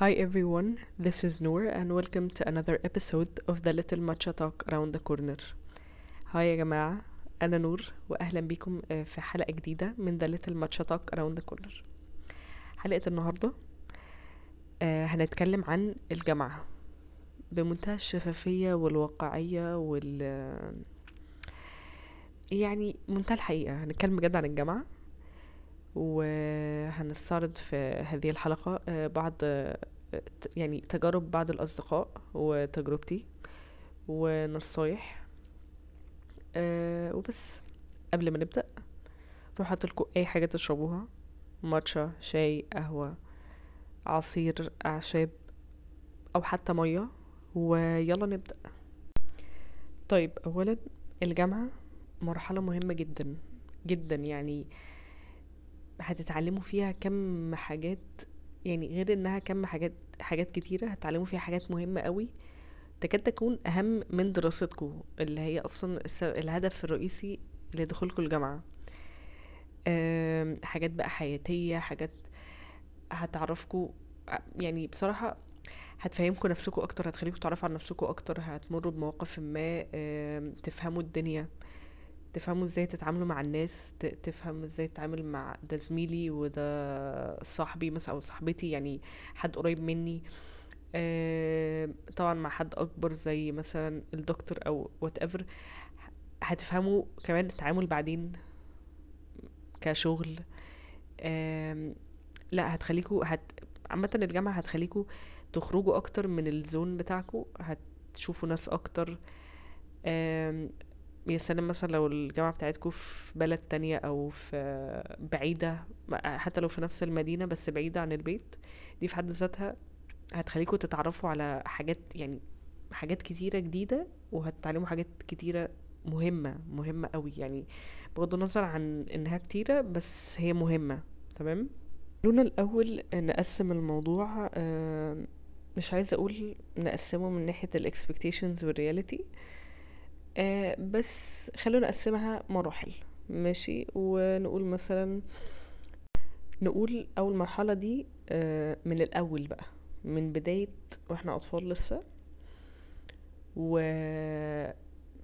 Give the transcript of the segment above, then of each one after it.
Hi everyone, this is Noor and welcome to another episode of the Little Matcha Talk Around the Corner. هاي يا جماعة. أنا نور وأهلا بيكم آه، في حلقة جديدة من The Little Matcha Talk Around the Corner. حلقة النهاردة آه، هنتكلم عن الجامعة. بمنتهى الشفافية والواقعية وال يعني منتهى الحقيقة. هنتكلم بجد عن الجامعة. وهنستعرض في هذه الحلقة آه، بعض آه، يعني تجارب بعض الأصدقاء وتجربتي ونصايح. آه، وبس. قبل ما نبدأ روح هاتلكوا أي حاجة تشربوها ماتشا شاي قهوة عصير أعشاب أو حتى مية ويلا نبدأ. طيب أولا الجامعة مرحلة مهمة جدا جدا يعني هتتعلموا فيها كم حاجات يعني غير إنها كم حاجات حاجات كتيرة هتتعلموا فيها حاجات مهمة قوي. تكاد تكون أهم من دراستكم اللي هي أصلا الهدف الرئيسي لدخولكم الجامعة. حاجات بقى حياتية حاجات هتعرفكوا يعني بصراحة هتفهمكم نفسكم أكتر هتخليكم تعرفوا عن نفسكم أكتر هتمروا بمواقف ما تفهموا الدنيا. تفهموا إزاي تتعاملوا مع الناس تفهم إزاي تتعامل مع ده زميلي وده صاحبي مثلا أو صاحبتي يعني حد قريب مني. آه، طبعا مع حد أكبر زي مثلا الدكتور أو وات ايفر هتفهموا كمان التعامل بعدين كشغل. آم، لا هتخليكوا هت عامة الجامعة هتخليكوا تخرجوا أكتر من الزون بتاعكوا هتشوفوا ناس أكتر. يا سلام مثلا لو الجامعة بتاعتكوا في بلد تانية أو في بعيدة حتى لو في نفس المدينة بس بعيدة عن البيت دي في حد ذاتها هتخليكوا تتعرفوا على حاجات يعني حاجات كتيرة جديدة وهتتعلموا حاجات كتيرة مهمة مهمة قوي. يعني بغض النظر عن إنها كتيرة بس هي مهمة تمام؟ خلونا الأول نقسم الموضوع آه، مش عايزة أقول نقسمه من ناحية ال expectations وال reality آه بس خلونا نقسمها مراحل ماشي؟ ونقول مثلا نقول أول مرحلة دي آه من الأول بقى من بداية وإحنا أطفال لسه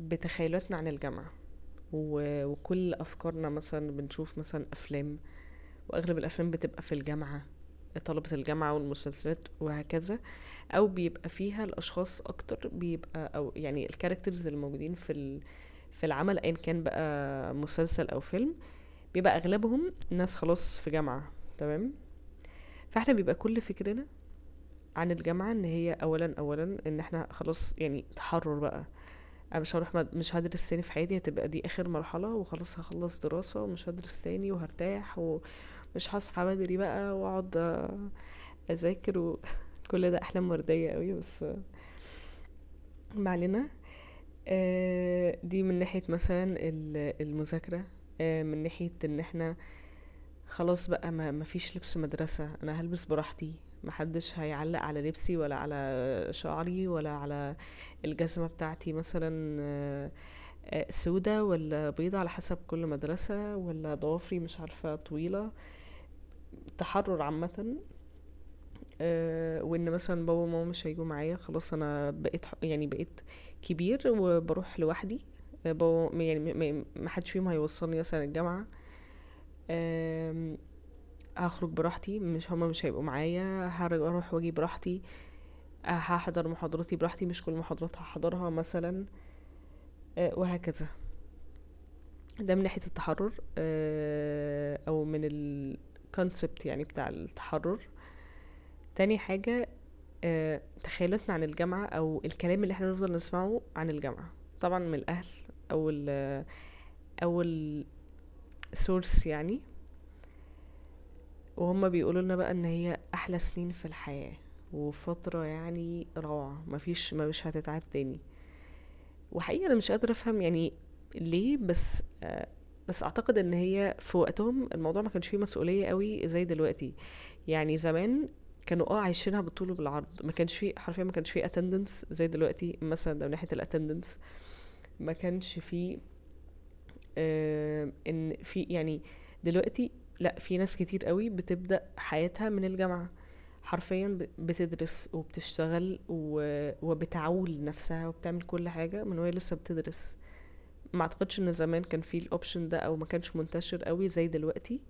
وبتخيلاتنا عن الجامعة و- وكل أفكارنا مثلا بنشوف مثلا أفلام وأغلب الأفلام بتبقى في الجامعة. طلبة الجامعة والمسلسلات وهكذا أو بيبقى فيها الأشخاص أكتر بيبقى أو يعني الكاركترز الموجودين في في العمل أيا كان بقى مسلسل أو فيلم بيبقى أغلبهم ناس خلاص في جامعة تمام فإحنا بيبقى كل فكرنا عن الجامعة إن هي اولا اولا إن إحنا خلاص يعني تحرر بقى أنا مش هروح. مش هدرس تاني في حياتي هتبقى دي آخر مرحلة وخلاص هخلص دراسة ومش هدرس تاني وهرتاح ومش هصحى بدري بقى واقعد أذاكر وكل ده أحلام وردية قوي بس ما علينا. آه، دي من ناحية مثلا ال- المذاكرة آه، من ناحية إن إحنا خلاص بقى ما مفيش لبس مدرسة أنا هلبس براحتي محدش هيعلق على لبسي ولا على شعري ولا على الجزمة بتاعتي مثلا آه، سودة ولا بيضة على حسب كل مدرسة ولا ضوافري مش عارفة طويلة. تحرر عامة آه، وإن مثلا بابا وماما مش هيجوا معايا خلاص أنا بقيت يعني بقيت كبير وبروح لوحدي. آه، بابا يعني م- م- ما حدش فيهم هيوصلني مثلا الجامعة. آم، هخرج براحتي مش هما مش هيبقوا معايا هر- هروح واجي براحتي. آه، هحضر محاضراتي براحتي مش كل محاضرات هحضرها مثلا. وهكذا. ده من ناحية التحرر أو من الكونسبت يعني بتاع التحرر. تاني حاجة آه، تخيلاتنا عن الجامعة أو الكلام اللي إحنا نفضل نسمعه عن الجامعة. طبعا من الأهل أو ال أو السورس يعني. وهم بيقولوا لنا بقى إن هي أحلى سنين في الحياة. وفترة يعني روعة مفيش ما مش هتتعاد تاني. وحقيقة أنا مش قادرة أفهم يعني ليه بس آه، بس أعتقد إن هي في وقتهم الموضوع ما كانش فيه مسؤولية قوي زي دلوقتي. يعني زمان كانوا آه عايشينها بالطول وبالعرض ما كانش فيه حرفيا ما كانش فيه اتندنس زي دلوقتي مثلا ده من ناحية الاتندنس ما كانش فيه آه، إن في يعني دلوقتي لا في ناس كتير قوي بتبدأ حياتها من الجامعة. حرفيا بتدرس وبتشتغل وبتعول نفسها وبتعمل كل حاجة من وهي لسه بتدرس. ما أعتقدش إن زمان كان فيه ال option ده أو ما كانش منتشر قوي زي دلوقتي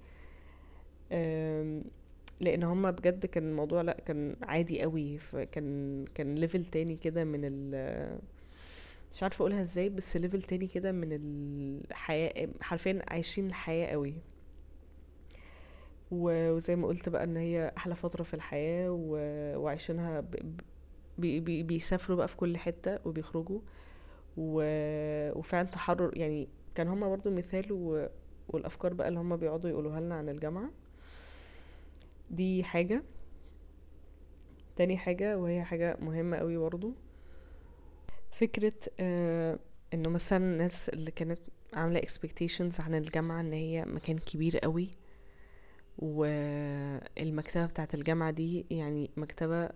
لأن هما بجد كان الموضوع لأ كان عادي قوي فكان كان level تاني كده من ال مش عارفة أقولها إزاي بس level تاني كده من الحياة حرفيا عايشين الحياة قوي وزي ما قلت بقى إن هي أحلى فترة في الحياة. وعايشينها. بي... بي... بيسافروا بقى في كل حتة وبيخرجوا و... وفعلا تحرر يعني كان هما برضو مثال و... والأفكار بقى اللي هما بيقعدوا يقولوها لنا عن الجامعة. دي حاجة. تاني حاجة وهي حاجة مهمة قوي برضو. فكرة آه إنه مثلا الناس اللي كانت عاملة expectations عن الجامعة إن هي مكان كبير قوي والمكتبة بتاعة الجامعة دي يعني مكتبة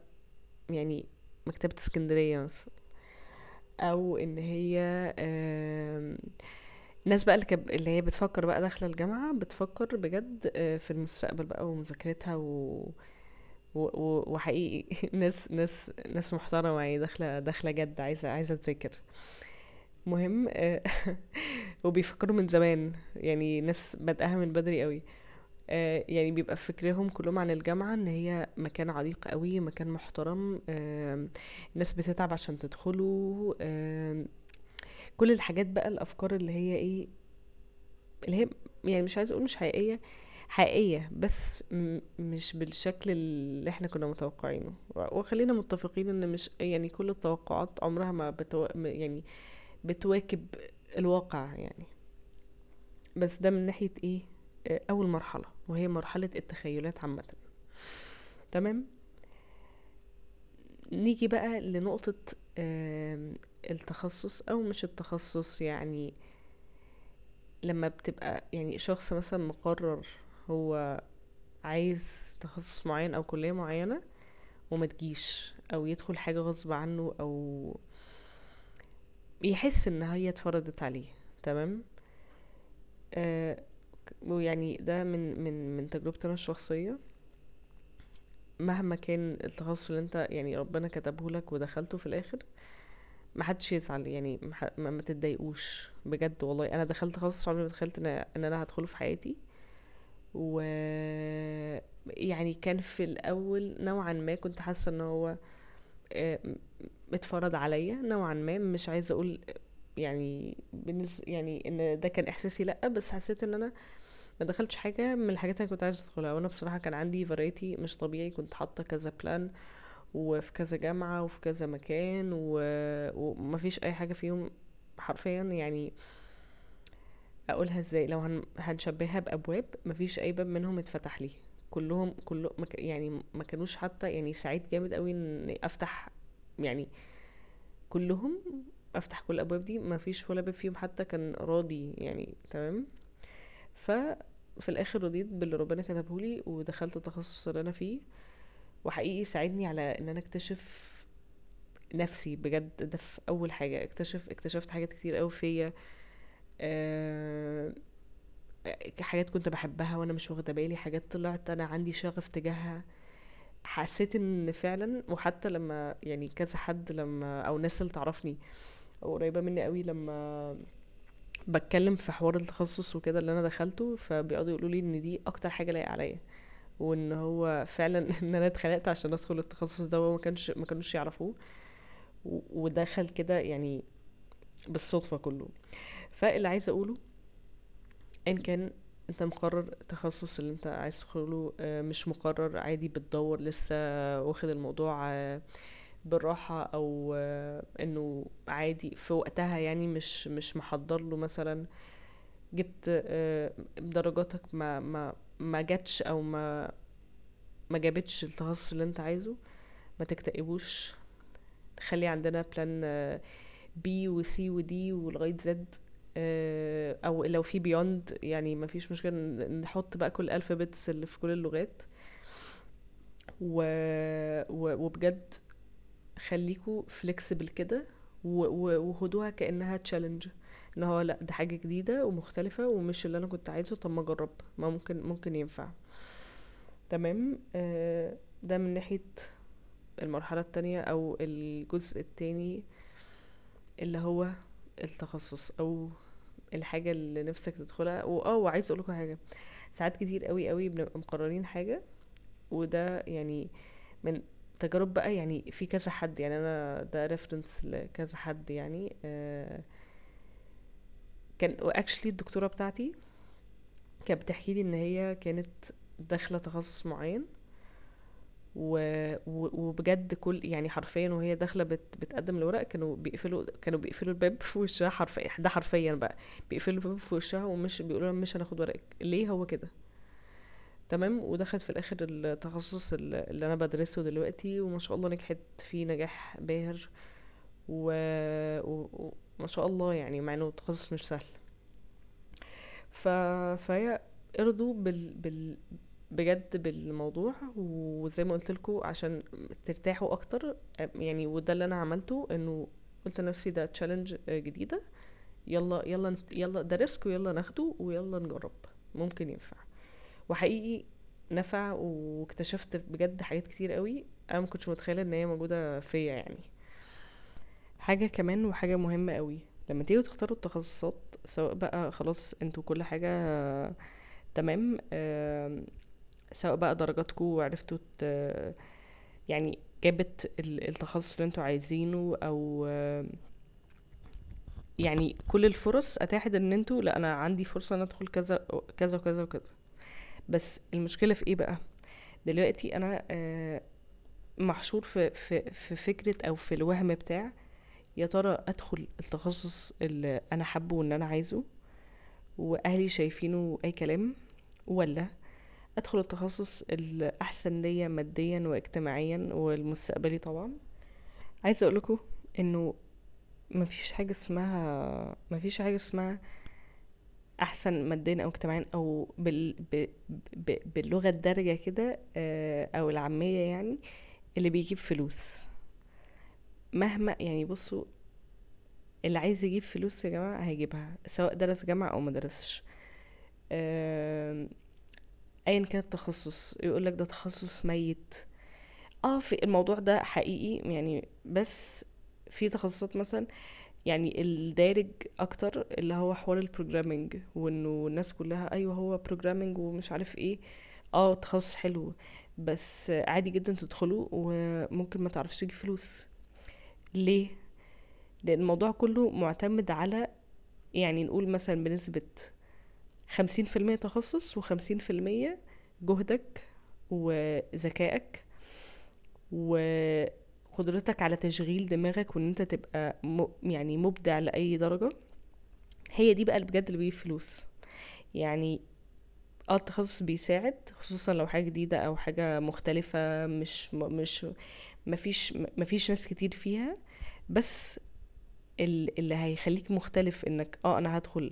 يعني مكتبة اسكندرية مثلا. أو إن هي آم، الناس بقى اللي, كب... اللي هي بتفكر بقى داخلة الجامعة بتفكر بجد آه، في المستقبل بقى ومذاكرتها و... و... و... وحقيقي ناس ناس ناس محترمة يعني داخلة داخلة جد عايزة عايزة تذاكر. مهم آه، وبيفكروا من زمان يعني ناس بدأها من بدري قوي آه، يعني بيبقى فكرهم كلهم عن الجامعة إن هي مكان عريق قوي مكان محترم الناس بتتعب عشان تدخله كل الحاجات بقى الأفكار اللي هي إيه اللي هي يعني مش عايزة أقول مش حقيقية حقيقية بس مش بالشكل اللي إحنا كنا متوقعينه. وخلينا متفقين إن مش يعني كل التوقعات عمرها ما بتو... يعني بتواكب الواقع يعني. بس ده من ناحية إيه؟ أول مرحلة وهي مرحلة التخيلات عامة. تمام؟ نيجي بقى لنقطة آم، التخصص أو مش التخصص يعني لما بتبقى يعني شخص مثلا مقرر هو عايز تخصص معين أو كلية معينة وما تجيش أو يدخل حاجة غصب عنه أو يحس إن هي اتفرضت عليه. تمام؟ آه ويعني ده من من من تجربتي أنا الشخصية. مهما كان التخصص اللي أنت يعني ربنا كتبه لك ودخلته في الآخر ما حدش يزعل يعني ما, ما تتضايقوش. بجد والله. أنا دخلت تخصص عمري ما دخلت إن إن أنا هدخله في حياتي. و يعني كان في الأول نوعا ما كنت حاسة إن هو آه، اتفرض عليا نوعا ما. مش عايزة أقول يعني بالنسبة يعني إن ده كان إحساسي لأ بس حسيت إن أنا ما دخلتش حاجة من الحاجات اللي كنت عايزة أدخلها. وأنا بصراحة كان عندي variety مش طبيعي كنت حاطة كذا plan وفي كذا جامعة وفي كذا مكان و... ومفيش أي حاجة فيهم حرفيا. يعني أقولها إزاي؟ لو هن... هنشبهها بابواب مفيش أي باب منهم اتفتح لي كلهم كله مك... يعني ما كانوش حتى يعني سعيد جامد قوي ان أفتح يعني كلهم أفتح كل الابواب دي. مفيش ولا باب فيهم حتى كان راضي يعني تمام؟ ففي الآخر رضيت باللي ربنا كتبه لي ودخلت التخصص اللي أنا فيه. وحقيقي ساعدني على إن أنا أكتشف نفسي. بجد ده في أول حاجة. اكتشف اكتشفت حاجات كتير قوي فيا. آه، حاجات كنت بحبها وأنا مش واخدة بالي. حاجات طلعت أنا عندي شغف تجاهها. حسيت إن فعلا وحتى لما يعني كذا حد لما أو ناس اللي تعرفني قريبة مني قوي لما بتكلم في حوار التخصص وكده اللي أنا دخلته فبيقعدوا يقولوا لي إن دي أكتر حاجة لايقة عليا وإن هو فعلا إن أنا اتخلقت عشان أدخل التخصص ده وما كانش ما كانوش يعرفوه ودخل كده يعني بالصدفة كله. فاللي عايزه أقوله إن كان أنت مقرر التخصص اللي أنت عايز تدخله آه، مش مقرر عادي بتدور لسه واخد الموضوع بالراحة أو إنه عادي في وقتها يعني مش مش محضر له مثلا جبت آه، درجاتك ما ما ما جاتش أو ما ما جابتش التخصص اللي أنت عايزه ما تكتئبوش. خلي عندنا plan B و C و D ولغاية Z آه، أو لو في beyond يعني ما فيش مشكلة ن- نحط بقى كل ال alphabets اللي في كل اللغات. و... و... وبجد خليكوا flexible كده وخدوها كأنها challenge إن هو لأ ده حاجة جديدة ومختلفة ومش اللي أنا كنت عايزه طب ما أجرب. ما ممكن ممكن ينفع. تمام؟ آه ده من ناحية المرحلة التانية أو الجزء التاني اللي هو التخصص أو الحاجة اللي نفسك تدخلها. واه وعايز اقولكوا حاجة. ساعات كتير قوي قوي بنبقى مقررين حاجة وده يعني من تجارب بقى يعني في كذا حد يعني أنا ده ريفرنس لكذا حد يعني آه كان واكشلي الدكتورة بتاعتي كانت بتحكي لي إن هي كانت داخلة تخصص معين و... و... وبجد كل يعني حرفيا وهي داخلة بت... بتقدم الورق كانوا بيقفلوا كانوا بيقفلوا الباب في وشها حرفيا ده حرفيا بقى بيقفلوا الباب في وشها ومش بيقولوا لها مش هناخد ورقك ليه هو كده؟ تمام؟ ودخلت في الآخر التخصص اللي أنا بدرسه دلوقتي وما شاء الله نجحت فيه نجاح باهر و... و... وما شاء الله يعني مع إنه تخصص مش سهل. ف... فهي ارضوا بال... بال... بجد بالموضوع وزي ما قلت لكم عشان ترتاحوا أكتر يعني وده اللي أنا عملته إنه قلت لنفسي ده challenge جديدة يلا يلا يلا ده risk ويلا ناخده ويلا نجرب ممكن ينفع. وحقيقي نفع واكتشفت بجد حاجات كتير قوي أنا ما كنتش متخيلة إن هي موجودة فيا يعني. حاجة كمان وحاجة مهمة قوي لما تيجوا تختاروا التخصصات سواء بقى خلاص أنتوا كل حاجة تمام آم، سواء بقى درجاتكم وعرفتوا يعني جابت ال- التخصص اللي أنتوا عايزينه أو آم، يعني كل الفرص أتاحت إن أنتوا لأ أنا عندي فرصة إن أدخل كذا كذا وكذا وكذا. بس المشكلة في إيه بقى؟ دلوقتي أنا آه، محشور في في في فكرة أو في الوهم بتاع يا ترى أدخل التخصص اللي أنا حابه وان أنا عايزه وأهلي شايفينه أي كلام ولا أدخل التخصص الأحسن ليا ماديا واجتماعيا والمستقبلي طبعا؟ عايزة أقول لكم إنه مفيش حاجة اسمها مفيش حاجة اسمها أحسن ماديا أو اجتماعيا أو بال... ب... ب... باللغة الدارجة كده آه، أو العامية يعني اللي بيجيب فلوس. مهما يعني بصوا اللي عايز يجيب فلوس يا جماعة هيجيبها سواء درس جامعة أو مدرسش آم، ايا كان التخصص يقول لك ده تخصص ميت. آه في الموضوع ده حقيقي يعني بس في تخصصات مثلا يعني الدارج أكتر اللي هو حوار ال programming وإنه الناس كلها أيوه هو programming ومش عارف إيه. آه تخصص حلو بس عادي جدا تدخله وممكن ما تعرفش تجيب فلوس. ليه؟ لأن الموضوع كله معتمد على يعني نقول مثلا بنسبة خمسين في المية تخصص وخمسين في المية جهدك وذكائك وقدرتك على تشغيل دماغك وإن أنت تبقى م... يعني مبدع لأي درجة هي دي بقى اللي بجد اللي بيجيب فلوس. يعني آه التخصص بيساعد خصوصا لو حاجة جديدة أو حاجة مختلفة مش مش مفيش مفيش ناس كتير فيها بس ال- اللي هيخليك مختلف إنك آه أنا هدخل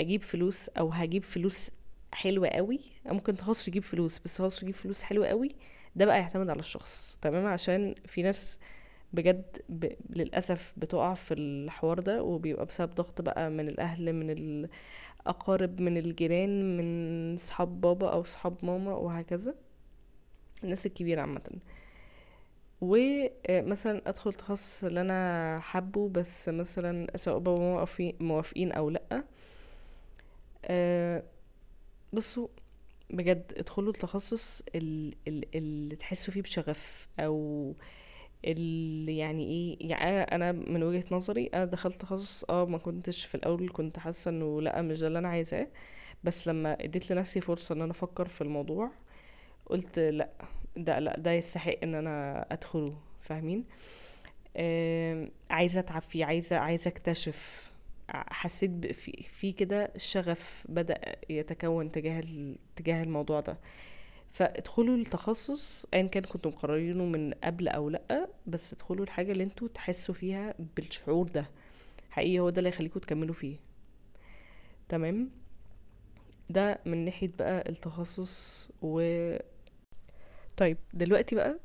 أجيب فلوس أو هجيب فلوس حلوة قوي ممكن تخصص يجيب فلوس بس تخصص يجيب فلوس حلوة قوي ده بقى يعتمد على الشخص تمام؟ عشان في ناس بجد ب... للأسف بتقع في الحوار ده وبيبقى بسبب ضغط بقى من الأهل من الأقارب من الجيران من صحاب بابا أو صحاب ماما وهكذا الناس الكبيرة عامة. ومثلا أدخل تخصص اللي أنا حابه بس مثلا سواء بابا موافقين أو لأ. أه بصوا بجد ادخلوا التخصص ال- ال- اللي تحسوا فيه بشغف أو اللي يعني إيه يعني أنا من وجهة نظري أنا دخلت تخصص آه ما كنتش في الأول كنت حاسة انه لا مش ده اللي أنا عايزاه بس لما اديت لنفسي فرصة ان أنا أفكر في الموضوع قلت لا ده لا ده يستحق ان أنا ادخله فاهمين؟ آم، عايزة اتعب فيه عايزة عايزة اكتشف. حسيت في في كده شغف بدأ يتكون تجاه تجاه الموضوع ده. فادخلوا التخصص ايا كان كنتم مقررينه من قبل أو لأ بس ادخلوا الحاجة اللي أنتوا تحسوا فيها بالشعور ده. حقيقي هو ده اللي هيخليكم تكملوا فيه. تمام؟ ده من ناحية بقى التخصص و طيب دلوقتي بقى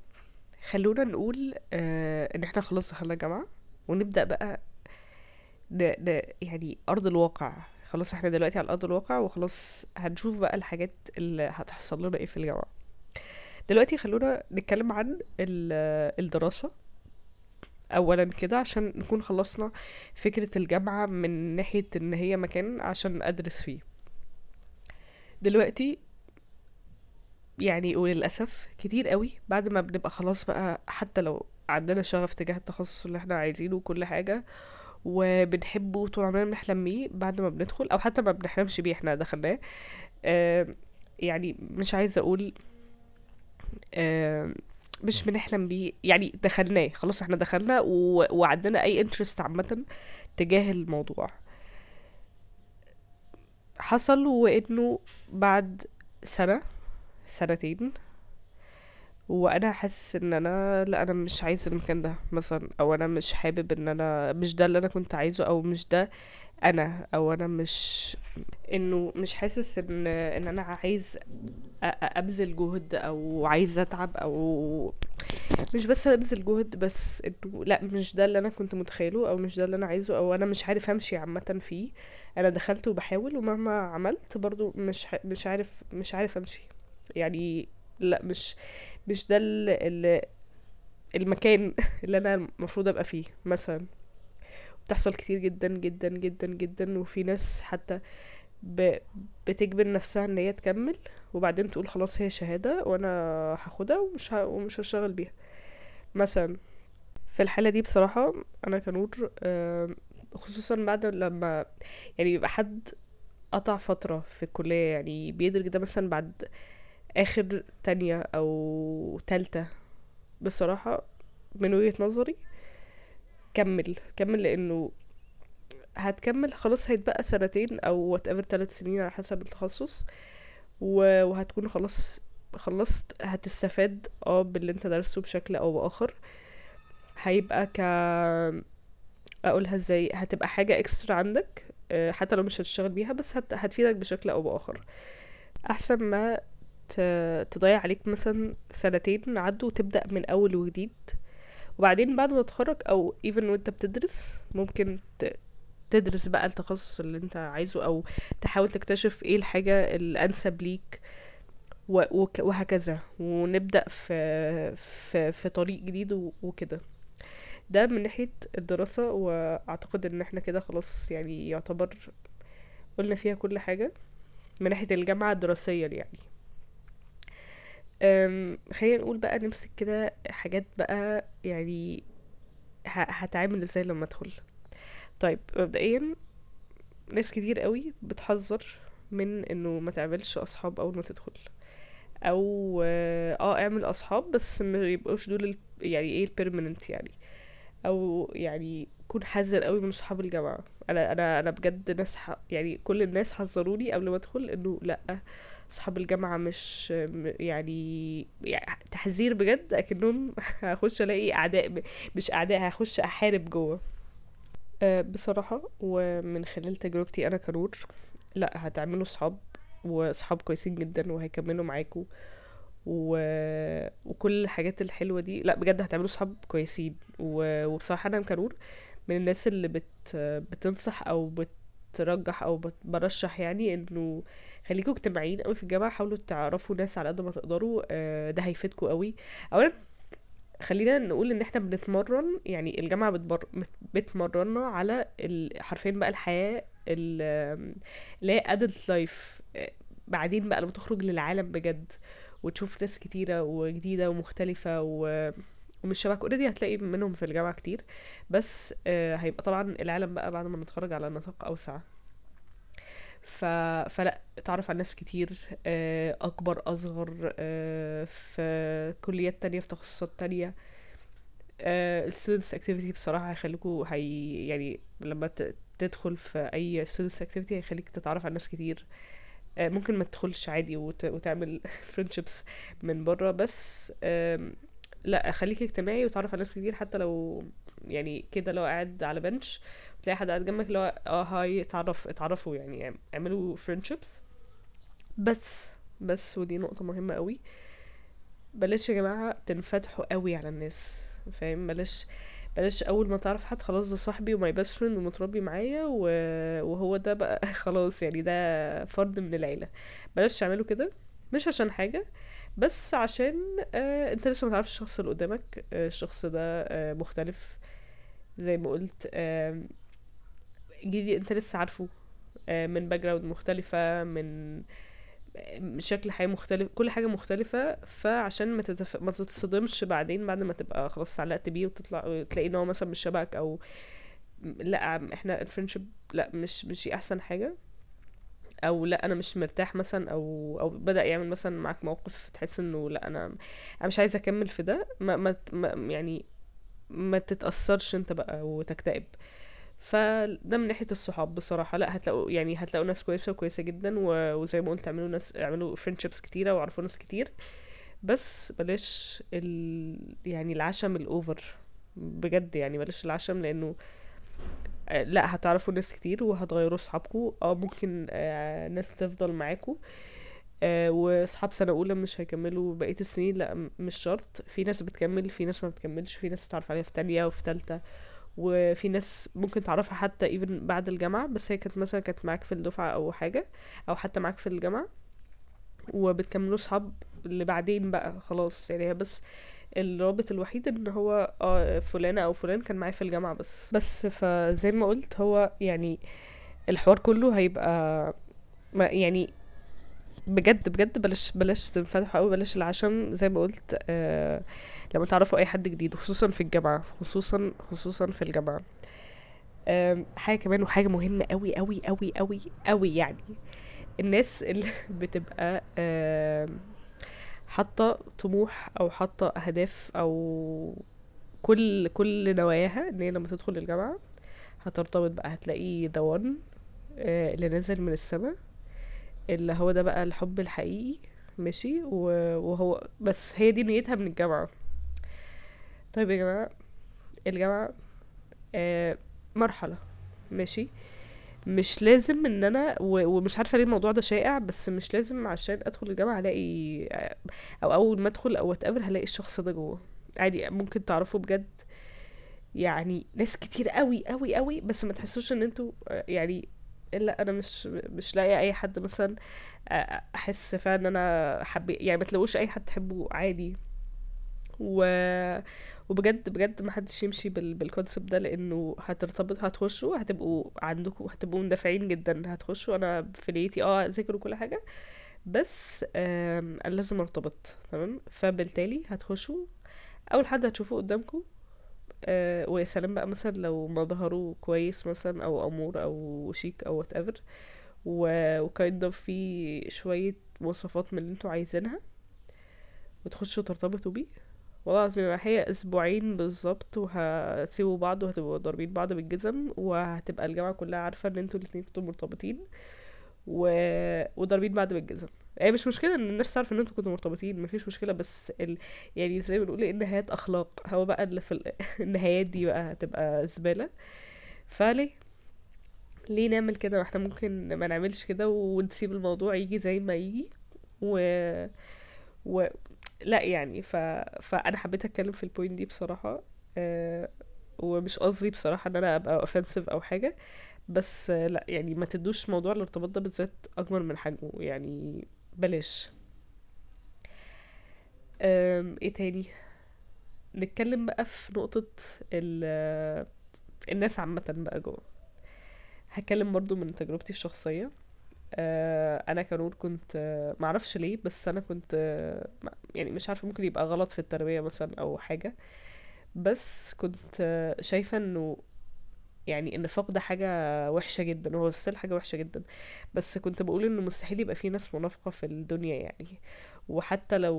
خلونا نقول آه إن إحنا خلاص دخلنا جامعة ونبدأ بقى ن... ن... يعني أرض الواقع. خلاص إحنا دلوقتي على أرض الواقع وخلاص هنشوف بقى الحاجات اللي هتحصل لنا إيه في الجامعة. دلوقتي خلونا نتكلم عن ال- الدراسة. اولا كده عشان نكون خلصنا فكرة الجامعة من ناحية إن هي مكان عشان أدرس فيه. دلوقتي يعني وللأسف كتير قوي بعد ما بنبقى خلاص بقى حتى لو عندنا شغف تجاه التخصص اللي إحنا عايزينه وكل حاجة وبنحبه طول عمرنا بنحلم بعد ما بندخل أو حتى ما بنحلمش بيه إحنا دخلناه. آه يعني مش عايزة أقول آه مش بنحلم بيه يعني دخلناه خلاص إحنا دخلنا و... وعندنا أي انترست عامة تجاه الموضوع. حصل وإنه بعد سنة سنتين وأنا حاسس إن أنا لأ أنا مش عايز المكان ده مثلا أو أنا مش حابب إن أنا مش ده اللي أنا كنت عايزه أو مش ده أنا أو أنا مش إنه مش حاسس إن إن أنا عايز أبذل جهد أو عايز أتعب أو مش بس أبذل جهد بس إنه لأ مش ده اللي أنا كنت متخيله أو مش ده اللي أنا عايزه أو أنا مش عارف أمشي عامه فيه. أنا دخلت وبحاول ومهما عملت برضو مش مش عارف مش عارف أمشي. يعني لأ مش مش ده ال- ال- المكان اللي أنا المفروض أبقى فيه مثلا. بتحصل كتير جدا جدا جدا جدا وفي ناس حتى ب... بتجبر نفسها إن هي تكمل وبعدين تقول خلاص هي شهادة وأنا هاخدها ومش ه... ومش هشتغل بيها. مثلا في الحالة دي بصراحة أنا كنور آم، خصوصا بعد لما يعني يبقى حد قطع فترة في الكلية يعني بيدرك ده مثلا بعد آخر تانية أو تالتة بصراحة من وجهة نظري كمل كمل لأنه هتكمل خلاص هيتبقى سنتين أو whatever ثلاث سنين على حسب التخصص وهتكون خلاص خلصت هتستفاد آه باللي أنت درسته بشكل أو بآخر هيبقى ك أقولها إزاي هتبقى حاجة اكسترا عندك آه، حتى لو مش هتشتغل بيها بس هت... هتفيدك بشكل أو بآخر أحسن ما. تضيع عليك مثلا سنتين عدوا وتبدأ من أول وجديد وبعدين بعد ما تتخرج أو even وأنت بتدرس ممكن. تدرس بقى التخصص اللي أنت عايزه أو تحاول تكتشف إيه الحاجة الأنسب ليك. وهكذا ونبدأ في في في طريق جديد. وكده ده من ناحية الدراسة وأعتقد إن إحنا كده خلاص يعني يعتبر قلنا فيها كل حاجة من ناحية الجامعة دراسيا يعني خلينا نقول بقى نمسك كده حاجات بقى يعني. هتعامل إزاي لما ادخل طيب مبدئيا ناس كتير قوي بتحذر من انه ما تعملش اصحاب اول ما تدخل أو آه اعمل اصحاب بس ما يبقوش دول يعني إيه البيرمننت يعني أو يعني كون حذر قوي من صحاب الجامعة أنا أنا أنا بجد ناس. يعني كل الناس حذروني قبل ما ادخل انه لأ صحاب الجامعة مش يعني, يعني تحذير بجد أكنهم هخش ألاقي أعداء مش أعداء هخش أحارب جوه. أه بصراحة ومن خلال تجربتي أنا كنور لأ هتعملوا صحاب وصحاب كويسين جدا وهيكملوا معاكوا. و... وكل الحاجات الحلوة دي لأ بجد هتعملوا صحاب كويسين. و... وبصراحة أنا كنور من الناس اللي بت... بتنصح أو بترجح أو بت... برشح يعني إنه خليكوا اجتماعيين قوي في الجامعة حاولوا تعرفوا ناس على قد ما تقدروا آه، ده هيفيدكوا قوي. أولا خلينا نقول إن إحنا بنتمرن يعني الجامعة بتبر... بت- بتمرنا على. حرفيا بقى الحياة ال- اللي هي life. آه، بعدين بقى لما تخرج للعالم بجد وتشوف ناس كتيرة وجديدة ومختلفة و... ومش شبهك. اوريدي هتلاقي منهم في الجامعة كتير. بس آه، هيبقى طبعا العالم بقى بعد ما نتخرج على نطاق أوسع. ف... فلا اتعرف على ناس كتير آه، أكبر أصغر آه، في كليات تانية في تخصصات تانية. ال students activity بصراحة هيخليكوا هي يعني لما تدخل في أي students activity هيخليك تتعرف على ناس كتير. آه، ممكن ما تدخلش عادي وت... وتعمل friendships من بره بس لا خليك اجتماعي وتعرف على ناس كتير حتى لو يعني كده لو قاعد على bench تلاقي حد قاعد جنبك اللي هو آه hi اتعرف اتعرفوا يعني اعملوا friendships. بس بس ودي نقطة مهمة قوي. بلاش يا جماعة تنفتحوا قوي على الناس فاهم؟ بلاش بلاش أول ما تعرف حد خلاص ده صاحبي و my best friend ومتربي معايا. وهو ده بقى خلاص يعني ده فرد من العيلة. بلاش تعملوا كده مش عشان حاجة بس عشان آه انت لسه متعرفش الشخص اللي قدامك آه الشخص ده آه مختلف. زي ما قلت آه جديد انت لسه عارفه آه من background مختلفة من من شكل حياة مختلف كل حاجة مختلفة فعشان ما, تتف... ما تتصدمش بعدين بعد ما تبقى خلاص اتعلقت بيه وتطلع تلاقي ان هو مثلا مش شبهك أو لأ إحنا ال friendship لأ مش مش أحسن حاجة. أو لأ أنا مش مرتاح مثلا أو أو بدأ يعمل مثلا معاك موقف تحس إنه لأ أنا أنا مش عايزة أكمل في ده ما, ما, يعني ما تتأثرش أنت بقى وتكتئب. فده من ناحية الصحاب بصراحة. لا هتلاقوا يعني هتلاقوا ناس كويسة وكويسة جدا و- وزي ما قلت اعملوا ناس اعملوا friendships كتيرة وعرفوا ناس كتير. بس بلاش ال... يعني العشم الاوفر بجد يعني بلاش العشم لأنه آه، لا هتعرفوا ناس كتير وهتغيروا صحابكوا. آه ممكن آه، ناس تفضل معاكوا. آه، وصحاب سنة أولى مش هيكملوا بقية السنين لا مش شرط. في ناس بتكمل في ناس ما بتكملش في ناس بتعرف عليها في تانية وفي تالتة. وفي ناس ممكن تعرفها حتى ايفن بعد الجامعة بس هي كانت مثلا كانت معاك في الدفعة أو حاجة أو حتى معاك في الجامعة وبتكملوا صحاب اللي بعدين بقى خلاص. يعني هي بس الرابط الوحيد إن هو آه فلانة أو فلان كان معايا في الجامعة بس. بس فزي ما قلت هو يعني الحوار كله هيبقى ما يعني بجد بجد بلاش بلاش تنفتحوا قوي بلاش العشم. زي ما قلت آه لما تعرفوا أي حد جديد خصوصا في الجامعة خصوصا خصوصا في الجامعة. آم، حاجة كمان وحاجة مهمة قوي قوي قوي قوي قوي يعني. الناس اللي بتبقى آم، حاطة طموح أو حاطة أهداف أو كل كل نواياها إن هي لما تدخل الجامعة هترتبط بقى هتلاقي one آه، اللي نازل من السما اللي هو ده بقى الحب الحقيقي ماشي؟ وهو بس هي دي نيتها من الجامعة. طيب يا جماعة الجامعة آه مرحلة ماشي؟ مش لازم إن أنا ومش عارفة ليه الموضوع ده شائع بس مش لازم عشان أدخل الجامعة الاقي آه، أو أول ما أدخل أو اتقابل هلاقي الشخص ده جوه. عادي ممكن تعرفوا بجد يعني ناس كتير قوي قوي قوي بس ما تحسوش إن أنتوا آه، يعني لا أنا مش مش لاقي أي حد مثلا آه، أحس فعلا إن أنا حبي يعني ما تلاقوش أي حد تحبه عادي. و وبجد بجد ما حدش يمشي بال... بالكونسبت ده لأنه هترتبط هتخشوا هتبقوا عندكم هتبقوا مندفعين جدا هتخشوا. أنا في نيتي آه أذاكر وكل حاجة بس أنا لازم أرتبط تمام؟ فبالتالي هتخشوا. أول حد هتشوفوه قدامكم آه ويا سلام بقى مثلا لو مظهره كويس مثلا أو أمور أو شيك أو whatever و kind of في شوية مواصفات من اللي أنتوا عايزينها وتخشوا ترتبطوا بيه. والله العظيم هي أسبوعين بالظبط وهتسيبوا بعض وهتبقوا ضاربين بعض بالجزم وهتبقى الجامعة كلها عارفة إن أنتوا الاتنين كنتوا مرتبطين و... وضاربين بعض بالجزم. هي مش مشكلة إن الناس تعرف إن أنتوا كنتوا مرتبطين مفيش مشكلة بس ال... يعني زي ما بنقول إيه النهايات أخلاق. هو بقى اللي في ال... النهايات دي بقى هتبقى زبالة. فليه؟ ليه نعمل كده؟ وإحنا ممكن ما نعملش كده ونسيب الموضوع يجي زي ما يجي و... و... لا يعني ف... فأنا حبيت أتكلم في ال point دي بصراحة أه... ومش قصدي بصراحة إن أنا أبقى اوفensive أو حاجة بس آه، لا يعني ما تدوش موضوع الارتباط ده بالذات اكبر من حجمه يعني بلاش. إيه تاني؟ نتكلم بقى في نقطة ال... الناس عامة بقى جوه. هتكلم برضو من تجربتي الشخصية. أنا كنور كنت آه، معرفش ليه بس أنا كنت آه، يعني مش عارفة ممكن يبقى غلط في التربية مثلا أو حاجة. بس كنت آه، شايفة إنه يعني النفاق ده حاجة وحشة جدا هو ستيل حاجة وحشة جدا. بس كنت بقول إنه مستحيل يبقى في ناس منافقة في الدنيا يعني. وحتى لو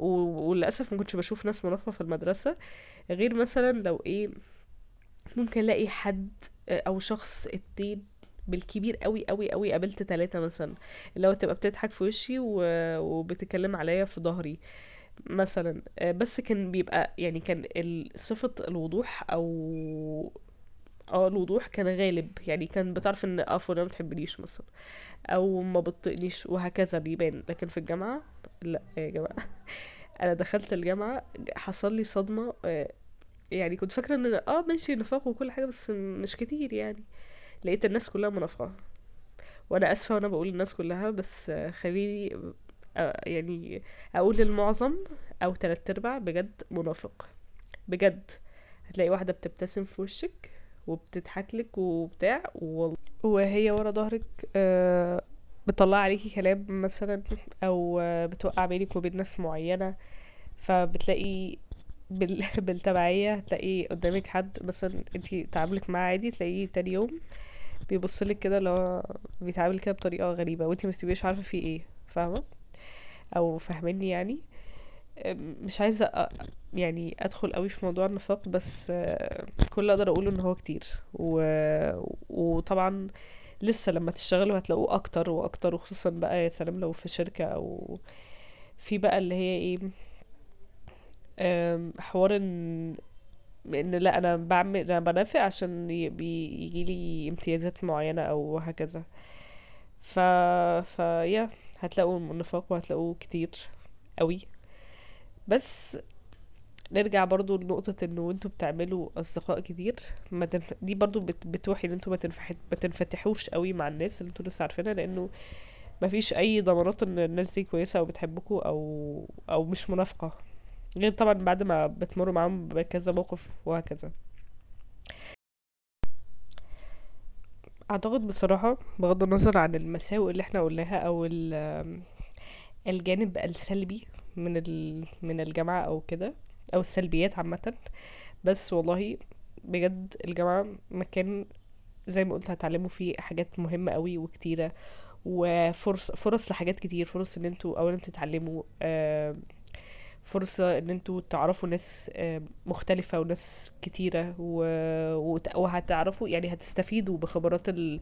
و- وللأسف ما كنتش بشوف ناس منافقة في المدرسة غير مثلا لو إيه ممكن ألاقي حد آه، أو شخص اتنين بالكبير قوي قوي قوي قابلت ثلاثة مثلا اللي هو تبقى بتضحك في وشي و... وبتتكلم عليا في ظهري مثلا. آه، بس كان بيبقى يعني كان صفة الوضوح أو آه الوضوح كان غالب. يعني كان بتعرف إن آه فلانة ما بتحبنيش مثلا أو ما بتطقنيش وهكذا بيبان. لكن في الجامعة لا يا جماعة. أنا دخلت الجامعة حصل لي صدمة آه، يعني كنت فاكرة إن آه ماشي نفاق وكل حاجة بس مش كتير يعني. لقيت الناس كلها منافقة. وأنا آسفة وأنا بقول الناس كلها بس خليني يعني أقول المعظم أو تلات أرباع بجد منافق. بجد. هتلاقي واحدة بتبتسم في وشك وبتضحك لك وبتاع. وهي ورا ظهرك بتطلع عليكي كلام مثلا أو بتوقع بينك وبين ناس معينة. فبتلاقي بال... بالتبعية هتلاقي قدامك حد مثلا انتي تعاملك معاه عادي تلاقيه تاني يوم بيبصلك كده اللي هو بيتعامل كده بطريقة غريبة وانتي متبقيش عارفة فيه إيه فاهمة؟ أو فاهميني يعني؟ مش عايزة أ- يعني أدخل قوي في موضوع النفاق بس كل اللي أقدر أقوله إن هو كتير. و... وطبعا لسه لما تشتغلوا هتلاقوه أكتر وأكتر وخصوصا بقى يا سلام لو في شركة أو في بقى اللي هي إيه حوار إن ان لا أنا بعمل أنا بنافق عشان يجي لي امتيازات معينة أو هكذا. ف ف يا هتلاقوا النفاق وهتلاقوه كتير قوي. بس نرجع برضو لنقطة إنه أنتوا بتعملوا أصدقاء كتير. ما تنف... دي برضو بت... بتوحي إن أنتوا ما تنفح... ما تنفتحوش قوي مع الناس اللي أنتوا لسه عارفينها لأنه ما فيش أي ضمانات إن الناس دي كويسة أو بتحبكوا أو أو مش منافقة. غير طبعا بعد ما بتمروا معاهم بكذا موقف وهكذا أعتقد بصراحة بغض النظر عن المساوئ اللي إحنا قلناها أو ال- الجانب السلبي من. من الجامعة أو كده أو السلبيات عامة بس والله بجد الجامعة مكان زي ما قلت هتعلموا فيه حاجات مهمة قوي وكتيرة وفرص فرص لحاجات كتير فرص إن أنتوا اولا تتعلموا آه، فرصة إن أنتوا تعرفوا ناس آه، مختلفة وناس كتيرة و... وهتعرفوا يعني هتستفيدوا بخبرات ال...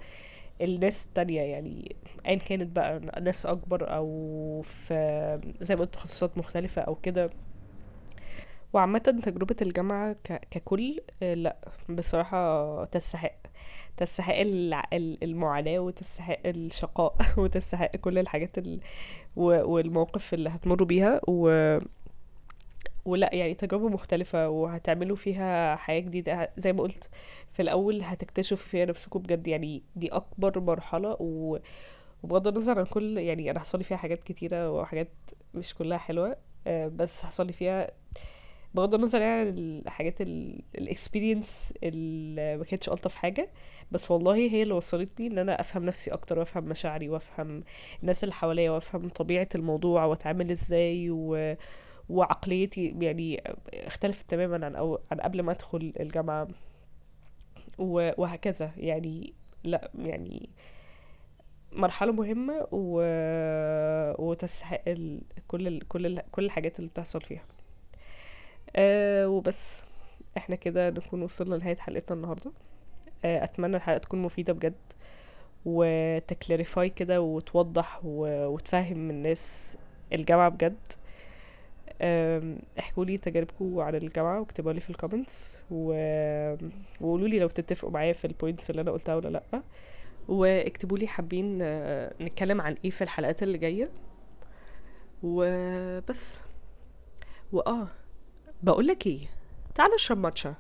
الناس التانية يعني ايا كانت بقى ناس أكبر أو في زي ما قلت تخصصات مختلفة أو كده. وعامة تجربة الجامعة ك... ككل آه، لأ بصراحة تستحق تستحق المعاناة وتستحق الشقاء وتستحق كل الحاجات ال... والمواقف اللي هتمروا بيها. و... ولا يعني تجربة مختلفة وهتعملوا فيها حياة جديدة. زي ما قلت في الأول هتكتشفوا فيها نفسكم بجد. يعني دي أكبر مرحلة و... وبغض النظر عن كل يعني أنا حصل فيها حاجات كتيرة وحاجات مش كلها حلوة آه، بس حصل فيها بغض النظر يعني عن الحاجات الاكسبيرينس اللي ما كانتش ألطف حاجة. بس والله هي اللي وصلتني إن أنا أفهم نفسي أكتر وأفهم مشاعري وأفهم الناس اللي حواليا وأفهم طبيعة الموضوع وأتعامل إزاي و... وعقليتي يعني اختلفت تماما عن أو... عن قبل ما أدخل الجامعة. و... وهكذا. يعني لا يعني مرحلة مهمة و... وتستحق ال... كل ال... كل ال... كل الحاجات اللي بتحصل فيها. أه وبس. إحنا كده نكون وصلنا لنهاية حلقتنا النهاردة. أه أتمنى الحلقة تكون مفيدة بجد. وت clarify كده وتوضح و... وتفهم الناس الجامعة بجد. احكوا لي تجاربكم عن الجامعة واكتبوا لي في ال comments و... وقولوا لي لو تتفقوا معايا في ال points اللي أنا قلتها ولا لأ. واكتبوا لي حابين آه، نتكلم عن إيه في الحلقات اللي جاية. وبس. وآه بقولك إيه تعال نشرب ماتشا.